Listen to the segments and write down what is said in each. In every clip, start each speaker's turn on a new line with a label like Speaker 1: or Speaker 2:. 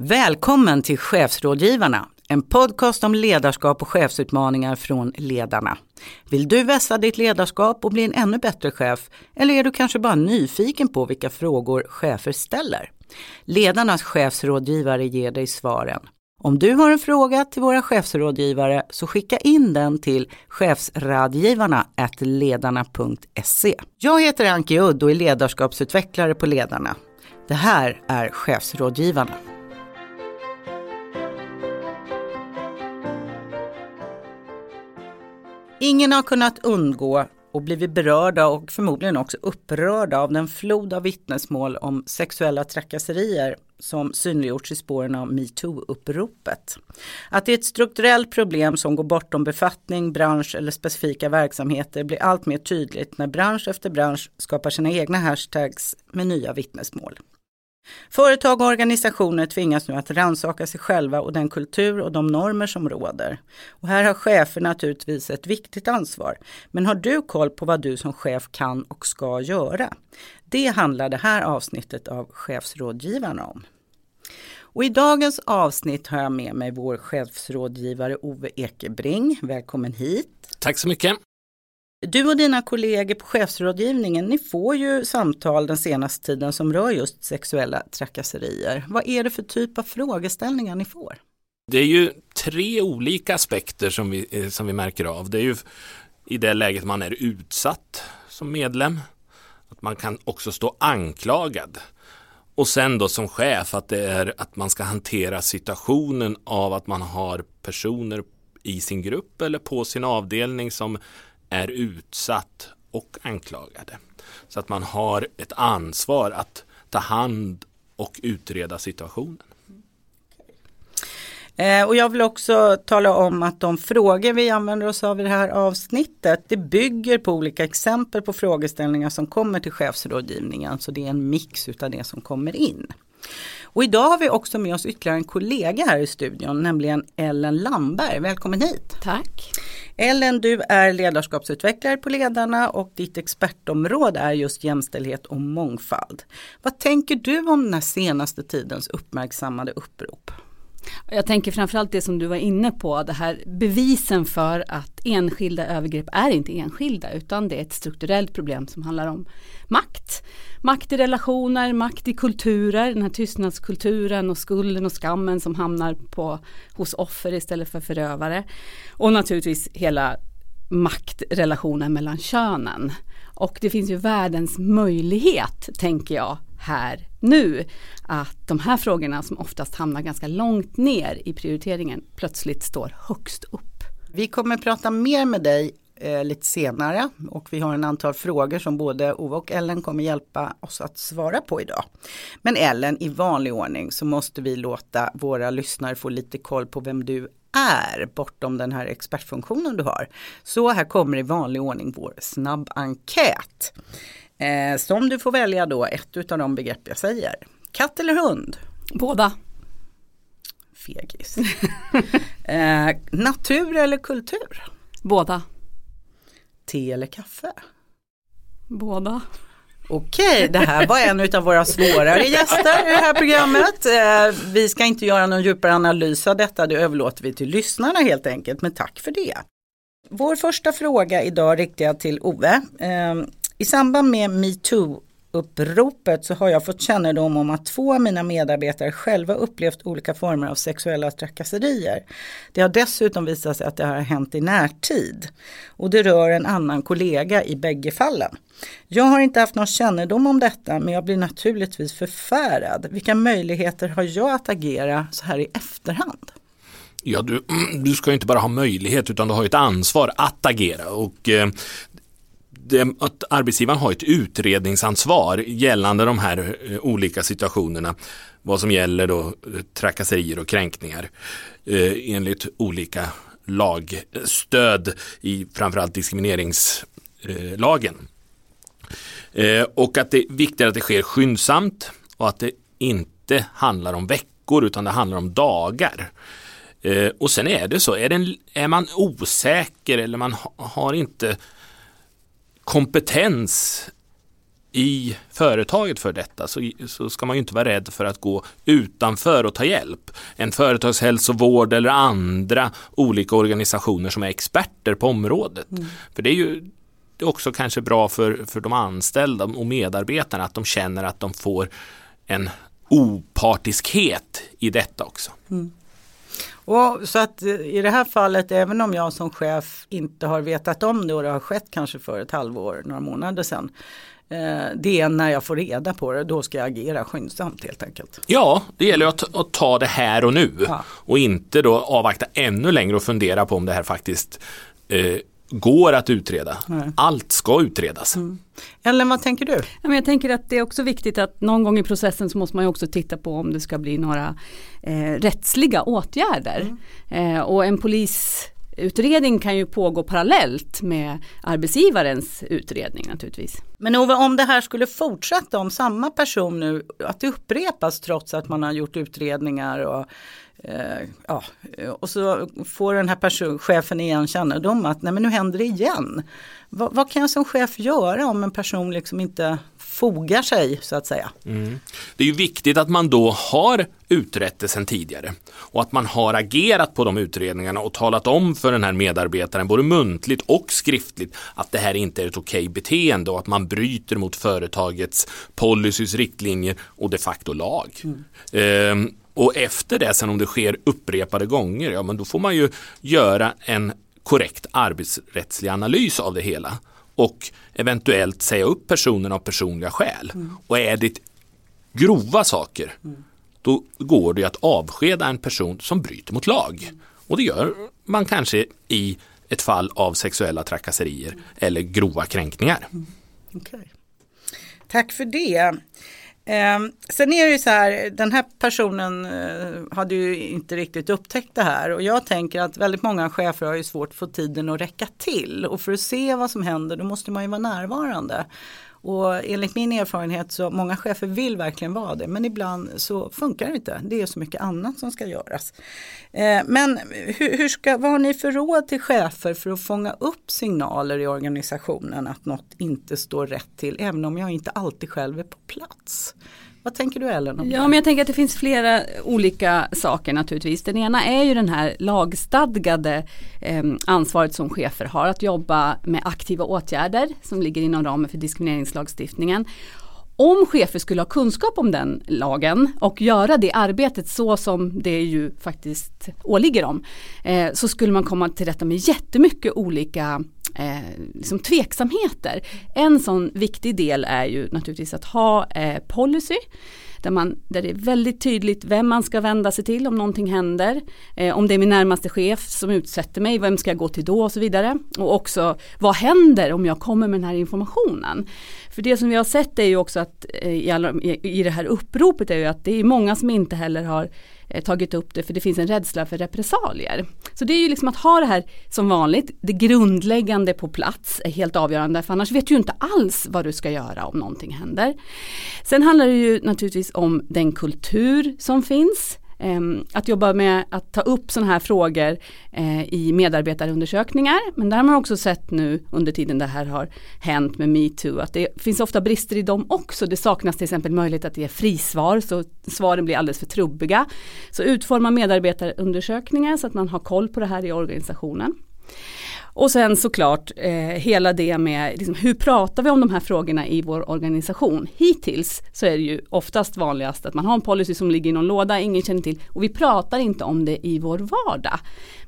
Speaker 1: Välkommen till Chefsrådgivarna, en podcast om ledarskap och chefsutmaningar från ledarna. Vill du vässa ditt ledarskap och bli en ännu bättre chef? Eller är du kanske bara nyfiken på vilka frågor chefer ställer? Ledarnas chefsrådgivare ger dig svaren. Om du har en fråga till våra chefsrådgivare så skicka in den till chefsradgivarna.ledarna.se. Jag heter Anki Udd och är ledarskapsutvecklare på Ledarna. Det här är Chefsrådgivarna. Ingen har kunnat undgå och blivit berörda och förmodligen också upprörda av den flod av vittnesmål om sexuella trakasserier som synliggjorts i spåren av metoo-uppropet. Att det är ett strukturellt problem som går bortom befattning, bransch eller specifika verksamheter blir allt mer tydligt när bransch efter bransch skapar sina egna hashtags med nya vittnesmål. Företag och organisationer tvingas nu att rannsaka sig själva och den kultur och de normer som råder. Och här har chefer naturligtvis ett viktigt ansvar. Men har du koll på vad du som chef kan och ska göra? Det handlar det här avsnittet av Chefsrådgivarna om. Och I dagens avsnitt har jag med mig vår chefsrådgivare Ove Ekebring. Välkommen hit.
Speaker 2: Tack så mycket.
Speaker 1: Du och dina kollegor på chefsrådgivningen, ni får ju samtal den senaste tiden som rör just sexuella trakasserier. Vad är det för typ av frågeställningar ni får?
Speaker 2: Det är ju tre olika aspekter som vi, eh, som vi märker av. Det är ju i det läget man är utsatt som medlem. Att man kan också stå anklagad. Och sen då som chef att det är att man ska hantera situationen av att man har personer i sin grupp eller på sin avdelning som är utsatt och anklagade. Så att man har ett ansvar att ta hand och utreda situationen. Mm.
Speaker 1: Eh, och jag vill också tala om att de frågor vi använder oss av i det här avsnittet det bygger på olika exempel på frågeställningar som kommer till chefsrådgivningen. Så det är en mix utav det som kommer in. Och idag har vi också med oss ytterligare en kollega här i studion, nämligen Ellen Lamberg. Välkommen hit!
Speaker 3: Tack!
Speaker 1: Ellen, du är ledarskapsutvecklare på Ledarna och ditt expertområde är just jämställdhet och mångfald. Vad tänker du om den här senaste tidens uppmärksammade upprop?
Speaker 3: Jag tänker framförallt det som du var inne på, det här bevisen för att enskilda övergrepp är inte enskilda utan det är ett strukturellt problem som handlar om makt. Makt i relationer, makt i kulturer, den här tystnadskulturen och skulden och skammen som hamnar på, hos offer istället för förövare. Och naturligtvis hela maktrelationen mellan könen. Och det finns ju världens möjlighet, tänker jag, här nu att de här frågorna som oftast hamnar ganska långt ner i prioriteringen plötsligt står högst upp.
Speaker 1: Vi kommer prata mer med dig eh, lite senare och vi har en antal frågor som både Ove och Ellen kommer hjälpa oss att svara på idag. Men Ellen, i vanlig ordning så måste vi låta våra lyssnare få lite koll på vem du är bortom den här expertfunktionen du har. Så här kommer i vanlig ordning vår snabbenkät. Eh, som du får välja då ett av de begrepp jag säger. Katt eller hund?
Speaker 3: Båda.
Speaker 1: Fegis. eh, natur eller kultur?
Speaker 3: Båda.
Speaker 1: Te eller kaffe?
Speaker 3: Båda.
Speaker 1: Okej, det här var en av våra svårare gäster i det här programmet. Eh, vi ska inte göra någon djupare analys av detta, det överlåter vi till lyssnarna helt enkelt, men tack för det. Vår första fråga idag riktar jag till Ove. I samband med metoo uppropet så har jag fått kännedom om att två av mina medarbetare själva upplevt olika former av sexuella trakasserier. Det har dessutom visat sig att det har hänt i närtid. Och det rör en annan kollega i bägge fallen. Jag har inte haft någon kännedom om detta men jag blir naturligtvis förfärad. Vilka möjligheter har jag att agera så här i efterhand?
Speaker 2: Ja, du, du ska inte bara ha möjlighet utan du har ett ansvar att agera och eh, att arbetsgivaren har ett utredningsansvar gällande de här eh, olika situationerna. Vad som gäller då eh, trakasserier och kränkningar eh, enligt olika lagstöd i framförallt diskrimineringslagen. Eh, och att det är viktigt att det sker skyndsamt och att det inte handlar om veckor utan det handlar om dagar. Eh, och sen är det så, är, det är man osäker eller man har inte kompetens i företaget för detta så, så ska man ju inte vara rädd för att gå utanför och ta hjälp. En företagshälsovård eller andra olika organisationer som är experter på området. Mm. För det är ju det är också kanske bra för, för de anställda och medarbetarna att de känner att de får en opartiskhet i detta också. Mm.
Speaker 1: Och så att eh, i det här fallet, även om jag som chef inte har vetat om det och det har skett kanske för ett halvår, några månader sedan. Eh, det är när jag får reda på det, då ska jag agera skyndsamt helt enkelt.
Speaker 2: Ja, det gäller att, att ta det här och nu ja. och inte då avvakta ännu längre och fundera på om det här faktiskt eh, går att utreda. Nej. Allt ska utredas. Mm.
Speaker 1: Ellen, vad tänker du?
Speaker 3: Jag tänker att det är också viktigt att någon gång i processen så måste man också titta på om det ska bli några eh, rättsliga åtgärder. Mm. Eh, och en polisutredning kan ju pågå parallellt med arbetsgivarens utredning naturligtvis.
Speaker 1: Men Ove, om det här skulle fortsätta, om samma person nu, att det upprepas trots att man har gjort utredningar och Eh, ja, och så får den här person, chefen igen kännedom att nej men nu händer det igen. Va, vad kan jag som chef göra om en person liksom inte fogar sig så att säga? Mm.
Speaker 2: Det är ju viktigt att man då har utrett det sedan tidigare och att man har agerat på de utredningarna och talat om för den här medarbetaren både muntligt och skriftligt att det här inte är ett okej beteende och att man bryter mot företagets policies, riktlinjer och de facto lag. Mm. Eh, och efter det, sen om det sker upprepade gånger, ja men då får man ju göra en korrekt arbetsrättslig analys av det hela och eventuellt säga upp personen av personliga skäl. Mm. Och är det grova saker, mm. då går det att avskeda en person som bryter mot lag. Mm. Och det gör man kanske i ett fall av sexuella trakasserier eller grova kränkningar.
Speaker 1: Mm. Okay. Tack för det. Eh, sen är det ju så här, den här personen eh, hade ju inte riktigt upptäckt det här och jag tänker att väldigt många chefer har ju svårt att få tiden att räcka till och för att se vad som händer då måste man ju vara närvarande. Och enligt min erfarenhet så många chefer vill verkligen vara det men ibland så funkar det inte. Det är så mycket annat som ska göras. Eh, men hur, hur, ska, vad har ni för råd till chefer för att fånga upp signaler i organisationen att något inte står rätt till även om jag inte alltid själv är på plats? Vad tänker du Ellen? Om
Speaker 3: ja, men jag tänker att det finns flera olika saker naturligtvis. Den ena är ju den här lagstadgade eh, ansvaret som chefer har att jobba med aktiva åtgärder som ligger inom ramen för diskrimineringslagstiftningen. Om chefer skulle ha kunskap om den lagen och göra det arbetet så som det ju faktiskt åligger dem eh, så skulle man komma till rätta med jättemycket olika eh, liksom tveksamheter. En sån viktig del är ju naturligtvis att ha eh, policy där, man, där det är väldigt tydligt vem man ska vända sig till om någonting händer. Eh, om det är min närmaste chef som utsätter mig, vem ska jag gå till då och så vidare. Och också vad händer om jag kommer med den här informationen. För det som vi har sett är ju också att eh, i, alla, i, i det här uppropet är ju att det är många som inte heller har eh, tagit upp det för det finns en rädsla för repressalier. Så det är ju liksom att ha det här som vanligt, det grundläggande på plats är helt avgörande för annars vet du ju inte alls vad du ska göra om någonting händer. Sen handlar det ju naturligtvis om den kultur som finns. Ehm, att jobba med att ta upp sådana här frågor eh, i medarbetarundersökningar. Men där har man också sett nu under tiden det här har hänt med metoo att det finns ofta brister i dem också. Det saknas till exempel möjlighet att ge frisvar så svaren blir alldeles för trubbiga. Så utforma medarbetarundersökningar så att man har koll på det här i organisationen. Och sen såklart eh, hela det med liksom, hur pratar vi om de här frågorna i vår organisation. Hittills så är det ju oftast vanligast att man har en policy som ligger i någon låda, ingen känner till och vi pratar inte om det i vår vardag.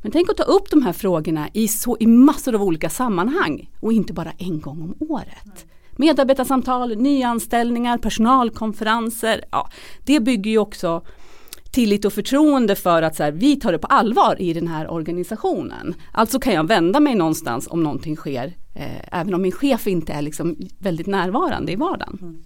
Speaker 3: Men tänk att ta upp de här frågorna i, så, i massor av olika sammanhang och inte bara en gång om året. Medarbetarsamtal, nyanställningar, personalkonferenser. Ja, det bygger ju också tillit och förtroende för att så här, vi tar det på allvar i den här organisationen. Alltså kan jag vända mig någonstans om någonting sker, eh, även om min chef inte är liksom väldigt närvarande i vardagen. Mm.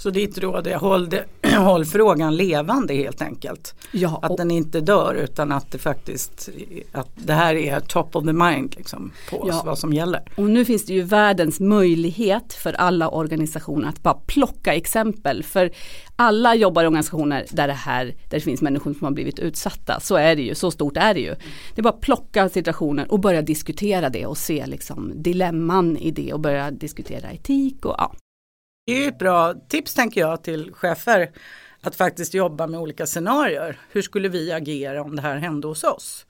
Speaker 1: Så ditt råd är håll, det, håll frågan levande helt enkelt. Ja, att den inte dör utan att det faktiskt att det här är top of the mind liksom, på ja, oss vad som gäller.
Speaker 3: Och nu finns det ju världens möjlighet för alla organisationer att bara plocka exempel. För alla jobbar i organisationer där det här där det finns människor som har blivit utsatta. Så är det ju, så stort är det ju. Det är bara att plocka situationer och börja diskutera det och se liksom dilemman i det och börja diskutera etik och ja.
Speaker 1: Det är ju ett bra tips tänker jag till chefer att faktiskt jobba med olika scenarier. Hur skulle vi agera om det här hände hos oss?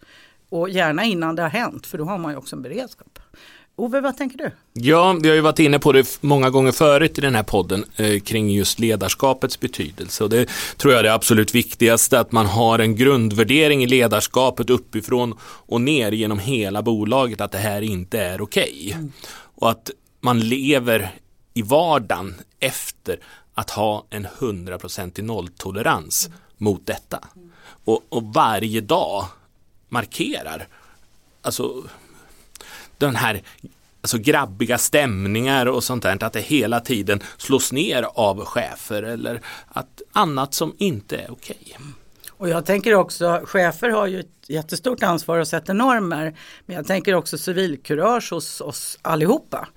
Speaker 1: Och gärna innan det har hänt för då har man ju också en beredskap. Ove, vad tänker du?
Speaker 2: Ja, vi har ju varit inne på det många gånger förut i den här podden eh, kring just ledarskapets betydelse. Och det tror jag är det absolut viktigaste, att man har en grundvärdering i ledarskapet uppifrån och ner genom hela bolaget, att det här inte är okej. Okay. Mm. Och att man lever i vardagen efter att ha en hundraprocentig nolltolerans mm. mot detta. Och, och varje dag markerar alltså den här alltså grabbiga stämningar och sånt där, att det hela tiden slås ner av chefer eller att annat som inte är okej. Okay.
Speaker 1: Och jag tänker också, chefer har ju ett jättestort ansvar att sätta normer, men jag tänker också civilkurage hos oss allihopa.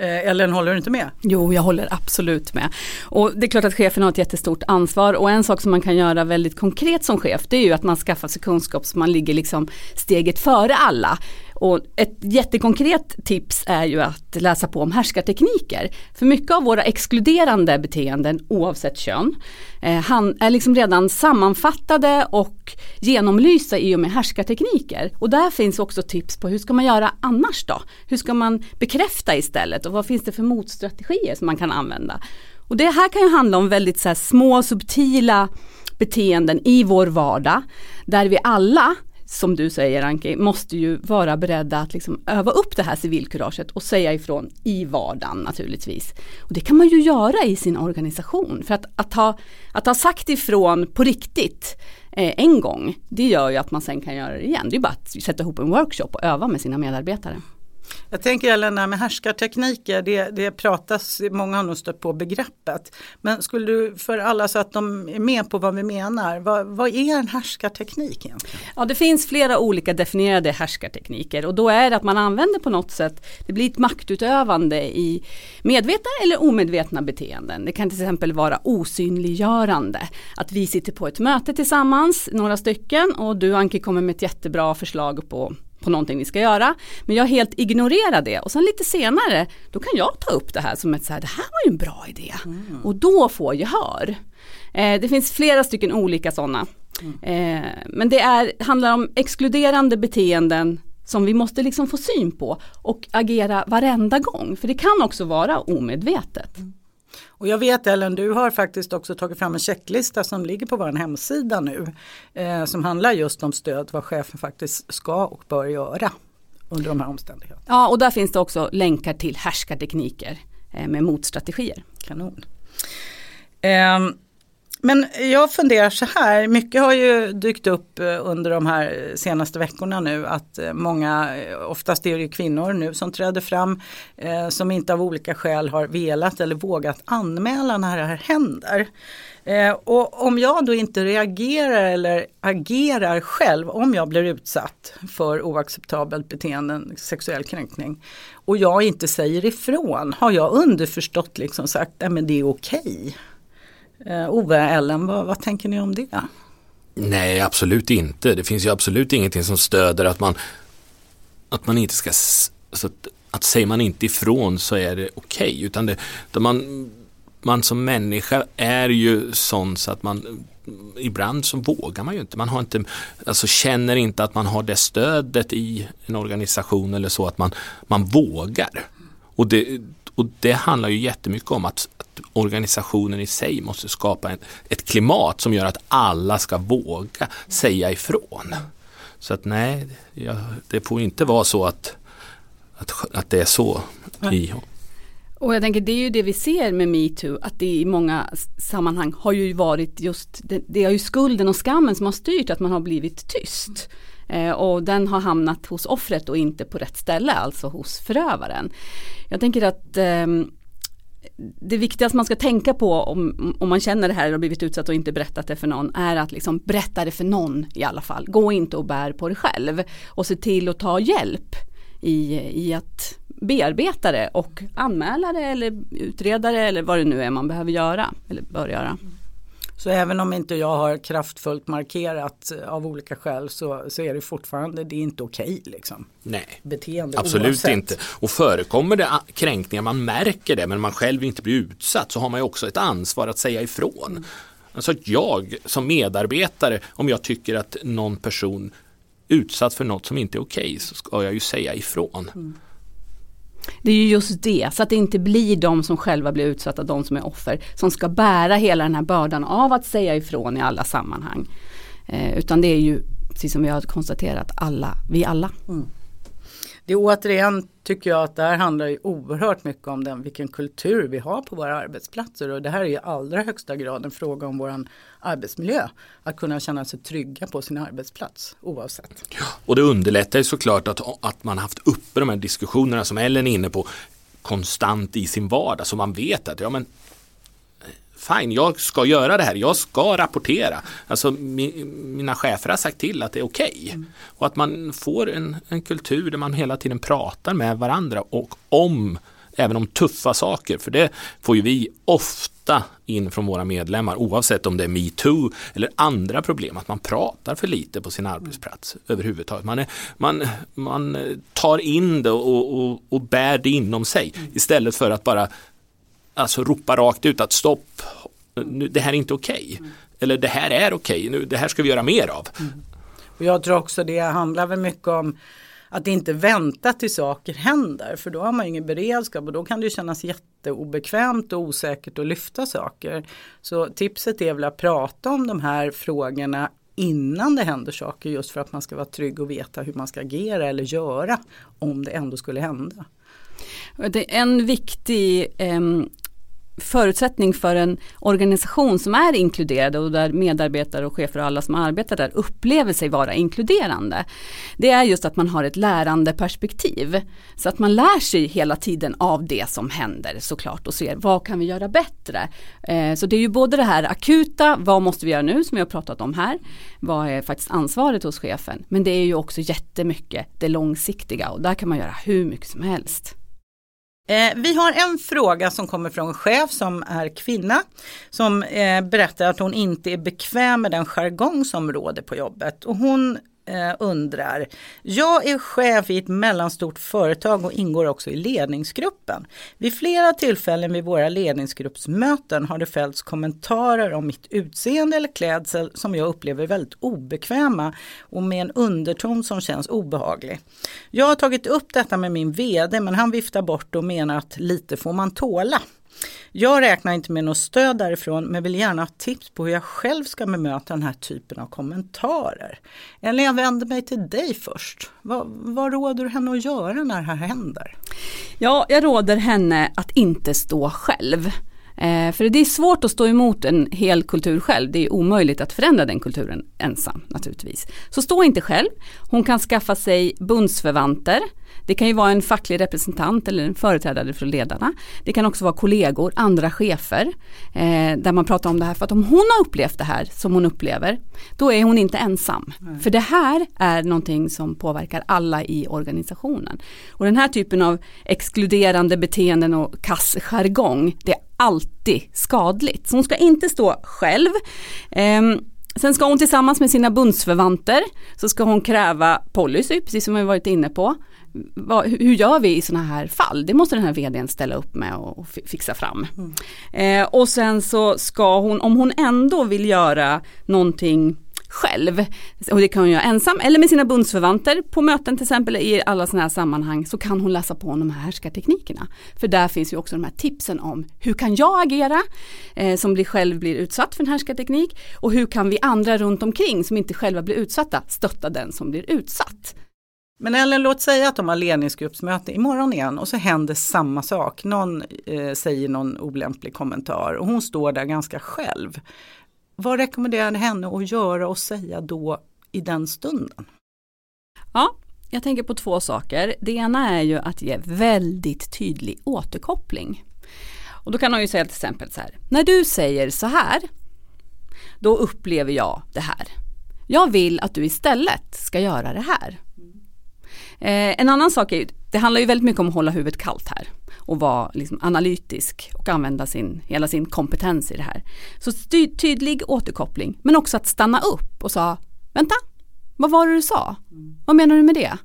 Speaker 1: Eh, Ellen, håller du inte med?
Speaker 3: Jo, jag håller absolut med. Och det är klart att chefen har ett jättestort ansvar och en sak som man kan göra väldigt konkret som chef det är ju att man skaffar sig kunskap så man ligger liksom steget före alla. Och ett jättekonkret tips är ju att läsa på om härskartekniker. För mycket av våra exkluderande beteenden oavsett kön eh, han är liksom redan sammanfattade och genomlysta i och med härskartekniker. Och där finns också tips på hur ska man göra annars då? Hur ska man bekräfta istället och vad finns det för motstrategier som man kan använda? Och det här kan ju handla om väldigt så små subtila beteenden i vår vardag där vi alla som du säger Anki, måste ju vara beredda att liksom öva upp det här civilkuraget och säga ifrån i vardagen naturligtvis. Och det kan man ju göra i sin organisation för att, att, ha, att ha sagt ifrån på riktigt eh, en gång, det gör ju att man sen kan göra det igen. Det är bara att sätta ihop en workshop och öva med sina medarbetare.
Speaker 1: Jag tänker Ellen, med härskartekniker, det, det pratas, många har nog stött på begreppet. Men skulle du för alla så att de är med på vad vi menar, vad, vad är en härskarteknik egentligen?
Speaker 3: Ja det finns flera olika definierade härskartekniker och då är det att man använder på något sätt, det blir ett maktutövande i medvetna eller omedvetna beteenden. Det kan till exempel vara osynliggörande, att vi sitter på ett möte tillsammans, några stycken och du Anki kommer med ett jättebra förslag på på någonting vi ska göra. Men jag helt ignorerar det och sen lite senare då kan jag ta upp det här som ett så här, det här var ju en bra idé. Mm. Och då få gehör. Eh, det finns flera stycken olika sådana. Mm. Eh, men det är, handlar om exkluderande beteenden som vi måste liksom få syn på och agera varenda gång. För det kan också vara omedvetet. Mm.
Speaker 1: Och jag vet Ellen, du har faktiskt också tagit fram en checklista som ligger på vår hemsida nu. Eh, som handlar just om stöd, vad chefen faktiskt ska och bör göra under de här omständigheterna.
Speaker 3: Ja, och där finns det också länkar till härskartekniker eh, med motstrategier.
Speaker 1: Kanon. Eh, men jag funderar så här, mycket har ju dykt upp eh, under de här senaste veckorna nu att eh, många, eh, oftast är det kvinnor nu som träder fram eh, som inte av olika skäl har velat eller vågat anmäla när det här händer. Eh, och om jag då inte reagerar eller agerar själv om jag blir utsatt för oacceptabelt beteende, sexuell kränkning och jag inte säger ifrån, har jag underförstått liksom sagt att det är okej. Okay. Eh, Ove, Ellen, vad, vad tänker ni om det?
Speaker 2: Nej, absolut inte. Det finns ju absolut ingenting som stöder att man, att man inte ska, alltså att, att säger man inte ifrån så är det okej. Okay, utan det, man, man som människa är ju sån så att man ibland så vågar man ju inte. Man har inte, alltså känner inte att man har det stödet i en organisation eller så att man, man vågar. Och det, och det handlar ju jättemycket om att, att organisationen i sig måste skapa en, ett klimat som gör att alla ska våga säga ifrån. Så att nej, ja, det får inte vara så att, att, att det är så i
Speaker 3: och jag tänker det är ju det vi ser med metoo, att det i många sammanhang har ju varit just, det, det är ju skulden och skammen som har styrt att man har blivit tyst. Eh, och den har hamnat hos offret och inte på rätt ställe, alltså hos förövaren. Jag tänker att eh, det viktigaste man ska tänka på om, om man känner det här och blivit utsatt och inte berättat det för någon är att liksom berätta det för någon i alla fall. Gå inte och bär på det själv och se till att ta hjälp i, i att bearbeta det och anmäla det eller utreda det eller vad det nu är man behöver göra eller bör göra.
Speaker 1: Så även om inte jag har kraftfullt markerat av olika skäl så, så är det fortfarande, det är inte okej liksom.
Speaker 2: Nej,
Speaker 1: Beteende
Speaker 2: absolut
Speaker 1: oavsett.
Speaker 2: inte. Och förekommer det kränkningar, man märker det men man själv inte blir utsatt så har man ju också ett ansvar att säga ifrån. Mm. Alltså jag som medarbetare, om jag tycker att någon person utsatt för något som inte är okej så ska jag ju säga ifrån. Mm.
Speaker 3: Det är ju just det, så att det inte blir de som själva blir utsatta, de som är offer, som ska bära hela den här bördan av att säga ifrån i alla sammanhang. Eh, utan det är ju, precis som vi har konstaterat, alla, vi alla. Mm.
Speaker 1: Det är återigen tycker jag att det här handlar ju oerhört mycket om den, vilken kultur vi har på våra arbetsplatser och det här är i allra högsta grad en fråga om våran arbetsmiljö. Att kunna känna sig trygga på sin arbetsplats oavsett.
Speaker 2: Ja, och det underlättar ju såklart att, att man haft uppe de här diskussionerna som Ellen är inne på konstant i sin vardag så man vet att ja men fine, jag ska göra det här, jag ska rapportera. Alltså mi, mina chefer har sagt till att det är okej. Okay. Mm. Och att man får en, en kultur där man hela tiden pratar med varandra och om även om tuffa saker, för det får ju vi ofta in från våra medlemmar oavsett om det är metoo eller andra problem, att man pratar för lite på sin arbetsplats mm. överhuvudtaget. Man, är, man, man tar in det och, och, och bär det inom sig mm. istället för att bara alltså ropa rakt ut att stopp, nu, det här är inte okej. Okay. Mm. Eller det här är okej, okay, det här ska vi göra mer av. Mm.
Speaker 1: Och jag tror också det handlar väl mycket om att inte vänta till saker händer för då har man ingen beredskap och då kan det kännas jätteobekvämt och osäkert att lyfta saker. Så tipset är väl att prata om de här frågorna innan det händer saker just för att man ska vara trygg och veta hur man ska agera eller göra om det ändå skulle hända.
Speaker 3: Det är en viktig eh, förutsättning för en organisation som är inkluderad och där medarbetare och chefer och alla som arbetar där upplever sig vara inkluderande. Det är just att man har ett lärande perspektiv. Så att man lär sig hela tiden av det som händer såklart och ser vad kan vi göra bättre. Eh, så det är ju både det här akuta, vad måste vi göra nu som vi har pratat om här. Vad är faktiskt ansvaret hos chefen. Men det är ju också jättemycket det långsiktiga och där kan man göra hur mycket som helst.
Speaker 1: Eh, vi har en fråga som kommer från en chef som är kvinna som eh, berättar att hon inte är bekväm med den jargong som råder på jobbet. Och hon eh, undrar. Jag är chef i ett mellanstort företag och ingår också i ledningsgruppen. Vid flera tillfällen vid våra ledningsgruppsmöten har det fällts kommentarer om mitt utseende eller klädsel som jag upplever väldigt obekväma och med en underton som känns obehaglig. Jag har tagit upp detta med min VD men han viftar bort och menar att lite får man tåla. Jag räknar inte med något stöd därifrån men vill gärna ha tips på hur jag själv ska bemöta den här typen av kommentarer. Eller jag vänder mig till dig först. Vad, vad råder du henne att göra när det här händer?
Speaker 3: Ja, jag råder henne att inte stå själv. Eh, för det är svårt att stå emot en hel kultur själv. Det är omöjligt att förändra den kulturen ensam naturligtvis. Så stå inte själv. Hon kan skaffa sig bundsförvanter det kan ju vara en facklig representant eller en företrädare för ledarna. Det kan också vara kollegor, andra chefer. Eh, där man pratar om det här. För att om hon har upplevt det här som hon upplever, då är hon inte ensam. Mm. För det här är någonting som påverkar alla i organisationen. Och den här typen av exkluderande beteenden och kass jargong, det är alltid skadligt. Så hon ska inte stå själv. Eh, Sen ska hon tillsammans med sina bundsförvanter så ska hon kräva policy, precis som vi varit inne på vad, hur gör vi i sådana här fall? Det måste den här vdn ställa upp med och fixa fram. Mm. Eh, och sen så ska hon, om hon ändå vill göra någonting själv, och det kan hon göra ensam eller med sina bundsförvanter på möten till exempel i alla sådana här sammanhang så kan hon läsa på om de här härskarteknikerna. För där finns ju också de här tipsen om hur kan jag agera eh, som blir själv blir utsatt för en härskarteknik och hur kan vi andra runt omkring som inte själva blir utsatta stötta den som blir utsatt.
Speaker 1: Men Ellen, låt säga att de har ledningsgruppsmöte imorgon igen och så händer samma sak. Någon eh, säger någon olämplig kommentar och hon står där ganska själv. Vad rekommenderar henne att göra och säga då i den stunden?
Speaker 3: Ja, jag tänker på två saker. Det ena är ju att ge väldigt tydlig återkoppling. Och då kan hon ju säga till exempel så här. När du säger så här, då upplever jag det här. Jag vill att du istället ska göra det här. Eh, en annan sak är ju, det handlar ju väldigt mycket om att hålla huvudet kallt här och vara liksom analytisk och använda sin, hela sin kompetens i det här. Så tydlig återkoppling men också att stanna upp och sa vänta, vad var det du sa? Vad menar du med det?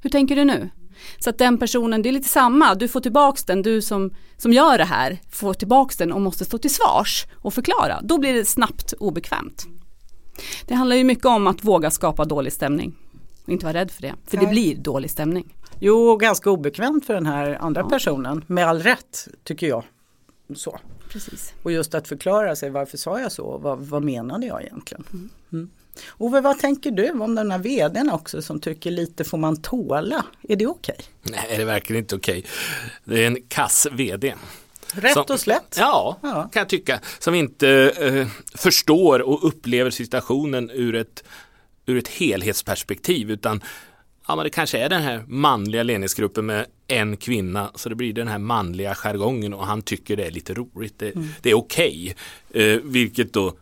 Speaker 3: Hur tänker du nu? Så att den personen, det är lite samma, du får tillbaks den, du som, som gör det här får tillbaks den och måste stå till svars och förklara. Då blir det snabbt obekvämt. Det handlar ju mycket om att våga skapa dålig stämning och inte vara rädd för det, för det blir dålig stämning.
Speaker 1: Jo, ganska obekvämt för den här andra ja. personen, med all rätt tycker jag. Så.
Speaker 3: Precis.
Speaker 1: Och just att förklara sig, varför sa jag så? Vad, vad menade jag egentligen? Mm. Mm. Ove, vad tänker du om den här vdn också som tycker lite får man tåla? Är det okej?
Speaker 2: Okay? Nej, det är verkligen inte okej. Okay. Det är en kass vd.
Speaker 1: Rätt som, och slätt.
Speaker 2: Ja, ja, kan jag tycka. Som inte eh, förstår och upplever situationen ur ett, ur ett helhetsperspektiv utan ja, men det kanske är den här manliga ledningsgruppen med en kvinna så det blir den här manliga jargongen och han tycker det är lite roligt. Det, mm. det är okej. Okay. Eh, vilket då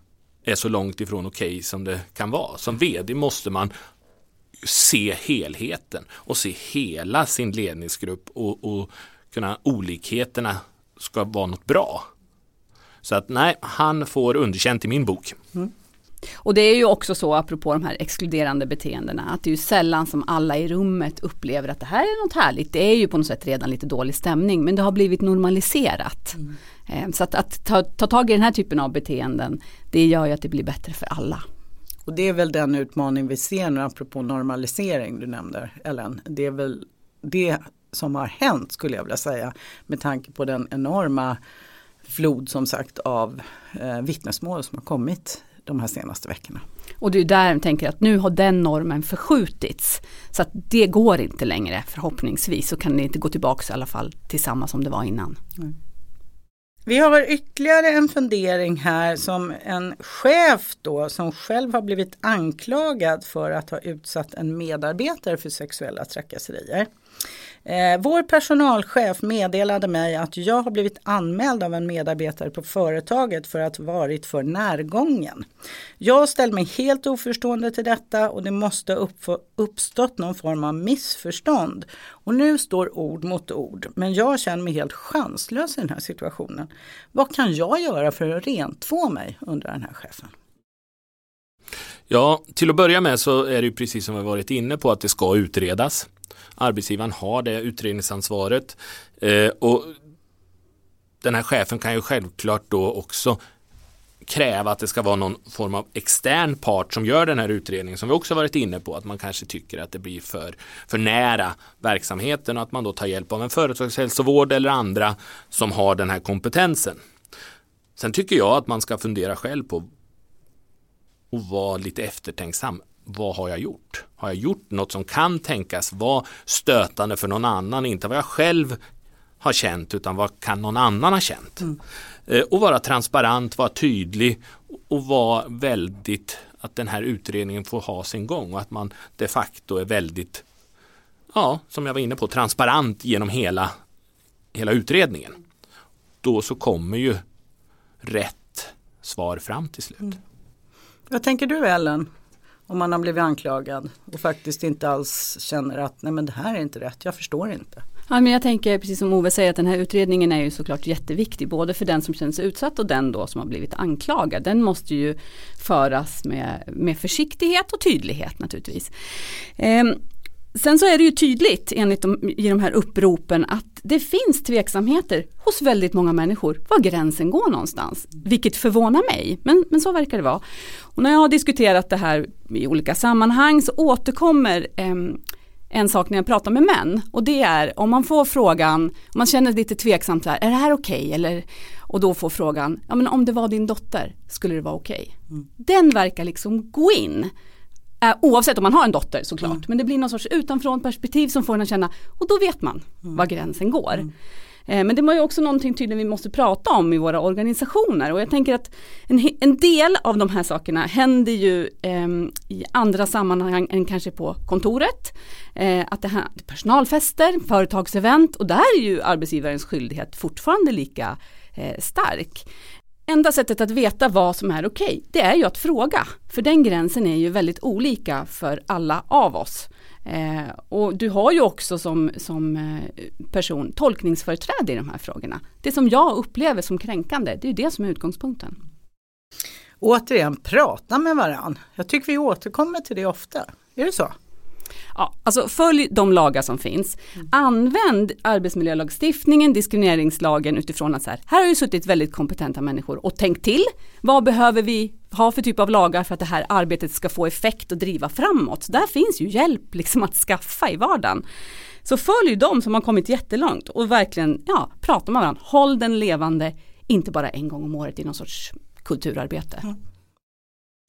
Speaker 2: är så långt ifrån okej okay som det kan vara. Som vd måste man se helheten och se hela sin ledningsgrupp och, och kunna olikheterna ska vara något bra. Så att nej, han får underkänt i min bok. Mm.
Speaker 3: Och det är ju också så apropå de här exkluderande beteendena att det är ju sällan som alla i rummet upplever att det här är något härligt. Det är ju på något sätt redan lite dålig stämning men det har blivit normaliserat. Mm. Eh, så att, att ta, ta tag i den här typen av beteenden det gör ju att det blir bättre för alla.
Speaker 1: Och det är väl den utmaning vi ser nu apropå normalisering du nämnde Ellen. Det är väl det som har hänt skulle jag vilja säga med tanke på den enorma flod som sagt av eh, vittnesmål som har kommit de här senaste veckorna.
Speaker 3: Och det är där jag tänker att nu har den normen förskjutits. Så att det går inte längre förhoppningsvis så kan det inte gå tillbaka i alla fall till samma som det var innan. Mm.
Speaker 1: Vi har ytterligare en fundering här som en chef då som själv har blivit anklagad för att ha utsatt en medarbetare för sexuella trakasserier. Eh, vår personalchef meddelade mig att jag har blivit anmäld av en medarbetare på företaget för att varit för närgången. Jag ställde mig helt oförstående till detta och det måste ha uppstått någon form av missförstånd. Och nu står ord mot ord, men jag känner mig helt chanslös i den här situationen. Vad kan jag göra för att rentvå mig, undrar den här chefen.
Speaker 2: Ja, till att börja med så är det ju precis som vi varit inne på att det ska utredas. Arbetsgivaren har det utredningsansvaret eh, och den här chefen kan ju självklart då också kräva att det ska vara någon form av extern part som gör den här utredningen som vi också varit inne på att man kanske tycker att det blir för, för nära verksamheten och att man då tar hjälp av en företagshälsovård eller andra som har den här kompetensen. Sen tycker jag att man ska fundera själv på och vara lite eftertänksam vad har jag gjort? Har jag gjort något som kan tänkas vara stötande för någon annan? Inte vad jag själv har känt utan vad kan någon annan ha känt? Mm. Eh, och vara transparent, vara tydlig och vara väldigt att den här utredningen får ha sin gång och att man de facto är väldigt, ja, som jag var inne på, transparent genom hela, hela utredningen. Då så kommer ju rätt svar fram till slut. Mm.
Speaker 1: Vad tänker du Ellen? Om man har blivit anklagad och faktiskt inte alls känner att nej men det här är inte rätt, jag förstår inte.
Speaker 3: Ja, men jag tänker precis som Ove säger att den här utredningen är ju såklart jätteviktig både för den som känner sig utsatt och den då som har blivit anklagad. Den måste ju föras med, med försiktighet och tydlighet naturligtvis. Ehm, Sen så är det ju tydligt enligt de, i de här uppropen att det finns tveksamheter hos väldigt många människor var gränsen går någonstans. Vilket förvånar mig, men, men så verkar det vara. Och när jag har diskuterat det här i olika sammanhang så återkommer eh, en sak när jag pratar med män och det är om man får frågan, om man känner lite tveksamt så här, är det här okej? Okay? och då får frågan, ja men om det var din dotter, skulle det vara okej? Okay? Mm. Den verkar liksom gå in. Eh, oavsett om man har en dotter såklart. Mm. Men det blir någon sorts utanför perspektiv som får en att känna och då vet man mm. var gränsen går. Mm. Eh, men det var ju också någonting tydligen vi måste prata om i våra organisationer och jag tänker att en, en del av de här sakerna händer ju eh, i andra sammanhang än kanske på kontoret. Eh, att det här personalfester, företagsevent och där är ju arbetsgivarens skyldighet fortfarande lika eh, stark enda sättet att veta vad som är okej, det är ju att fråga. För den gränsen är ju väldigt olika för alla av oss. Eh, och du har ju också som, som eh, person tolkningsföreträde i de här frågorna. Det som jag upplever som kränkande, det är det som är utgångspunkten.
Speaker 1: Återigen, prata med varann. Jag tycker vi återkommer till det ofta. Är det så?
Speaker 3: Ja, alltså följ de lagar som finns. Mm. Använd arbetsmiljölagstiftningen, diskrimineringslagen utifrån att så här, här har ju suttit väldigt kompetenta människor och tänkt till. Vad behöver vi ha för typ av lagar för att det här arbetet ska få effekt och driva framåt? Där finns ju hjälp liksom att skaffa i vardagen. Så följ dem som har kommit jättelångt och verkligen ja, prata med varandra. Håll den levande, inte bara en gång om året i någon sorts kulturarbete. Mm.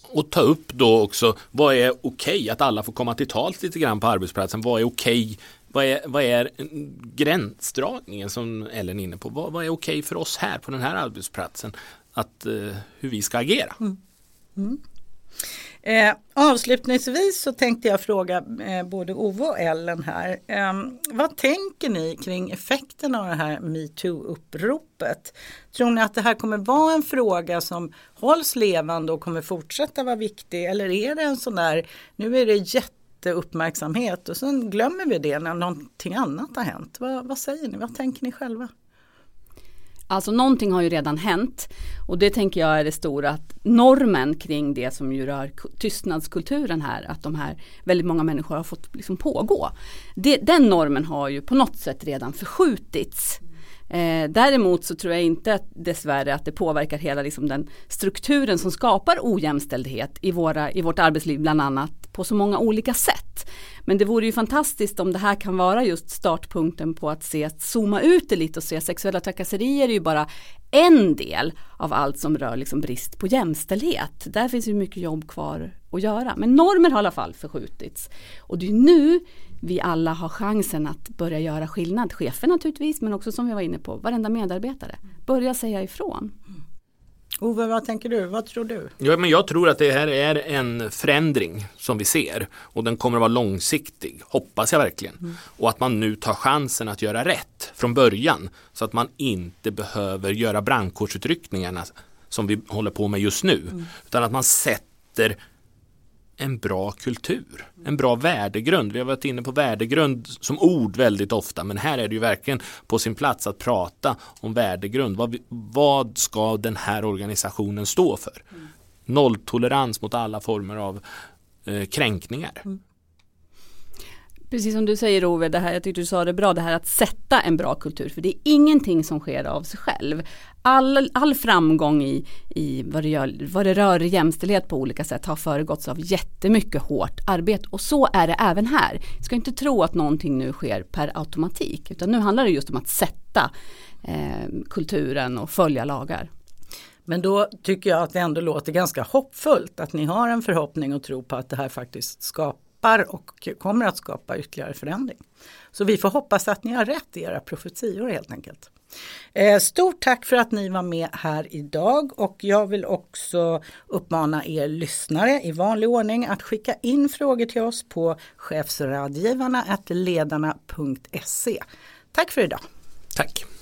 Speaker 2: Och ta upp då också vad är okej okay? att alla får komma till tals lite grann på arbetsplatsen. Vad är okej? Okay? Vad är, vad är gränsdragningen som Ellen är inne på? Vad, vad är okej okay för oss här på den här arbetsplatsen? Att, eh, hur vi ska agera. Mm. Mm.
Speaker 1: Eh, avslutningsvis så tänkte jag fråga eh, både Ove och Ellen här. Eh, vad tänker ni kring effekten av det här metoo-uppropet? Tror ni att det här kommer vara en fråga som hålls levande och kommer fortsätta vara viktig? Eller är det en sån där, nu är det jätteuppmärksamhet och sen glömmer vi det när någonting annat har hänt. Va, vad säger ni? Vad tänker ni själva?
Speaker 3: Alltså någonting har ju redan hänt och det tänker jag är det stora att normen kring det som ju rör tystnadskulturen här, att de här väldigt många människor har fått liksom pågå. Det, den normen har ju på något sätt redan förskjutits. Eh, däremot så tror jag inte dessvärre att det påverkar hela liksom den strukturen som skapar ojämställdhet i, våra, i vårt arbetsliv bland annat på så många olika sätt. Men det vore ju fantastiskt om det här kan vara just startpunkten på att se, att zooma ut det lite och se sexuella trakasserier är ju bara en del av allt som rör liksom brist på jämställdhet. Där finns ju mycket jobb kvar att göra. Men normer har i alla fall förskjutits. Och det är nu vi alla har chansen att börja göra skillnad. Chefer naturligtvis men också som vi var inne på varenda medarbetare. Börja säga ifrån.
Speaker 1: Ove, vad tänker du? Vad tror du?
Speaker 2: Ja, men jag tror att det här är en förändring som vi ser och den kommer att vara långsiktig, hoppas jag verkligen. Mm. Och att man nu tar chansen att göra rätt från början så att man inte behöver göra brandkårsutryckningarna som vi håller på med just nu. Mm. Utan att man sätter en bra kultur, en bra värdegrund. Vi har varit inne på värdegrund som ord väldigt ofta men här är det ju verkligen på sin plats att prata om värdegrund. Vad, vad ska den här organisationen stå för? Nolltolerans mot alla former av eh, kränkningar. Mm.
Speaker 3: Precis som du säger Ove, det här, jag tyckte du sa det bra, det här att sätta en bra kultur. För det är ingenting som sker av sig själv. All, all framgång i, i vad, det gör, vad det rör jämställdhet på olika sätt har föregåtts av jättemycket hårt arbete. Och så är det även här. Jag ska inte tro att någonting nu sker per automatik. Utan nu handlar det just om att sätta eh, kulturen och följa lagar.
Speaker 1: Men då tycker jag att det ändå låter ganska hoppfullt att ni har en förhoppning och tro på att det här faktiskt skapar skapar och kommer att skapa ytterligare förändring. Så vi får hoppas att ni har rätt i era profetior helt enkelt. Eh, stort tack för att ni var med här idag och jag vill också uppmana er lyssnare i vanlig ordning att skicka in frågor till oss på chefsradgivarna.ledarna.se Tack för idag! Tack.